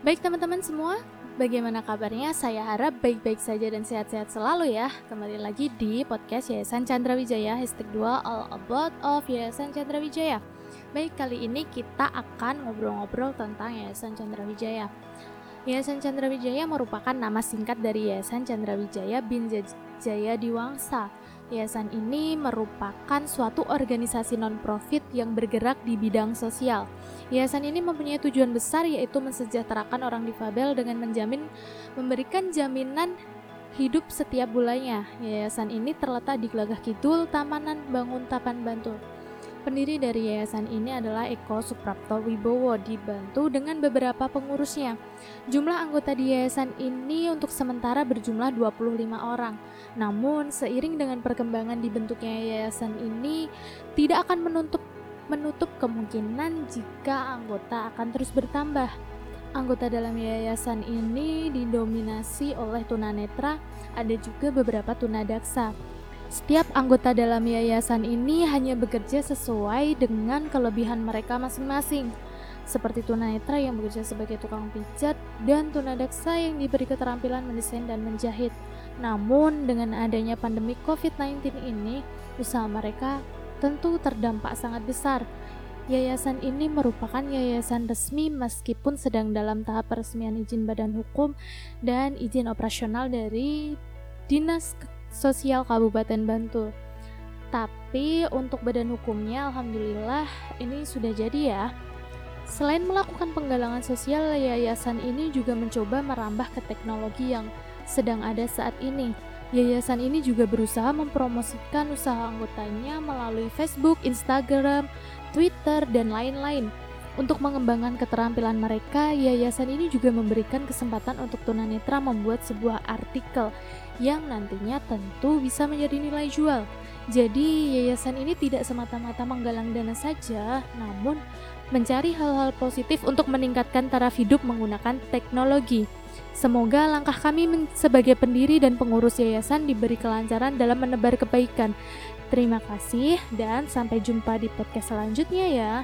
Baik teman-teman semua, bagaimana kabarnya? Saya harap baik-baik saja dan sehat-sehat selalu ya. Kembali lagi di podcast Yayasan Chandra Wijaya hashtag 2 All About of Yayasan Chandra Wijaya. Baik, kali ini kita akan ngobrol-ngobrol tentang Yayasan Chandra Wijaya. Yayasan Chandra Wijaya merupakan nama singkat dari Yayasan Chandra Wijaya bin Jaya Diwangsa Yayasan ini merupakan suatu organisasi non-profit yang bergerak di bidang sosial. Yayasan ini mempunyai tujuan besar yaitu mensejahterakan orang difabel dengan menjamin memberikan jaminan hidup setiap bulannya. Yayasan ini terletak di Gelagah Kidul, Tamanan Bangun Tapan Bantul. Pendiri dari yayasan ini adalah Eko Suprapto Wibowo dibantu dengan beberapa pengurusnya. Jumlah anggota di yayasan ini untuk sementara berjumlah 25 orang. Namun seiring dengan perkembangan dibentuknya yayasan ini tidak akan menutup menutup kemungkinan jika anggota akan terus bertambah. Anggota dalam yayasan ini didominasi oleh tunanetra, ada juga beberapa tunadaksa. Setiap anggota dalam yayasan ini hanya bekerja sesuai dengan kelebihan mereka masing-masing. Seperti tunanetra yang bekerja sebagai tukang pijat dan tunadaksa yang diberi keterampilan mendesain dan menjahit. Namun dengan adanya pandemi COVID-19 ini, usaha mereka tentu terdampak sangat besar. Yayasan ini merupakan yayasan resmi meskipun sedang dalam tahap peresmian izin badan hukum dan izin operasional dari Dinas Sosial Kabupaten Bantul. Tapi untuk badan hukumnya alhamdulillah ini sudah jadi ya. Selain melakukan penggalangan sosial, yayasan ini juga mencoba merambah ke teknologi yang sedang ada saat ini. Yayasan ini juga berusaha mempromosikan usaha anggotanya melalui Facebook, Instagram, Twitter, dan lain-lain. Untuk mengembangkan keterampilan mereka, yayasan ini juga memberikan kesempatan untuk tunanetra membuat sebuah artikel yang nantinya tentu bisa menjadi nilai jual. Jadi, yayasan ini tidak semata-mata menggalang dana saja, namun mencari hal-hal positif untuk meningkatkan taraf hidup menggunakan teknologi. Semoga langkah kami sebagai pendiri dan pengurus yayasan diberi kelancaran dalam menebar kebaikan. Terima kasih dan sampai jumpa di podcast selanjutnya ya.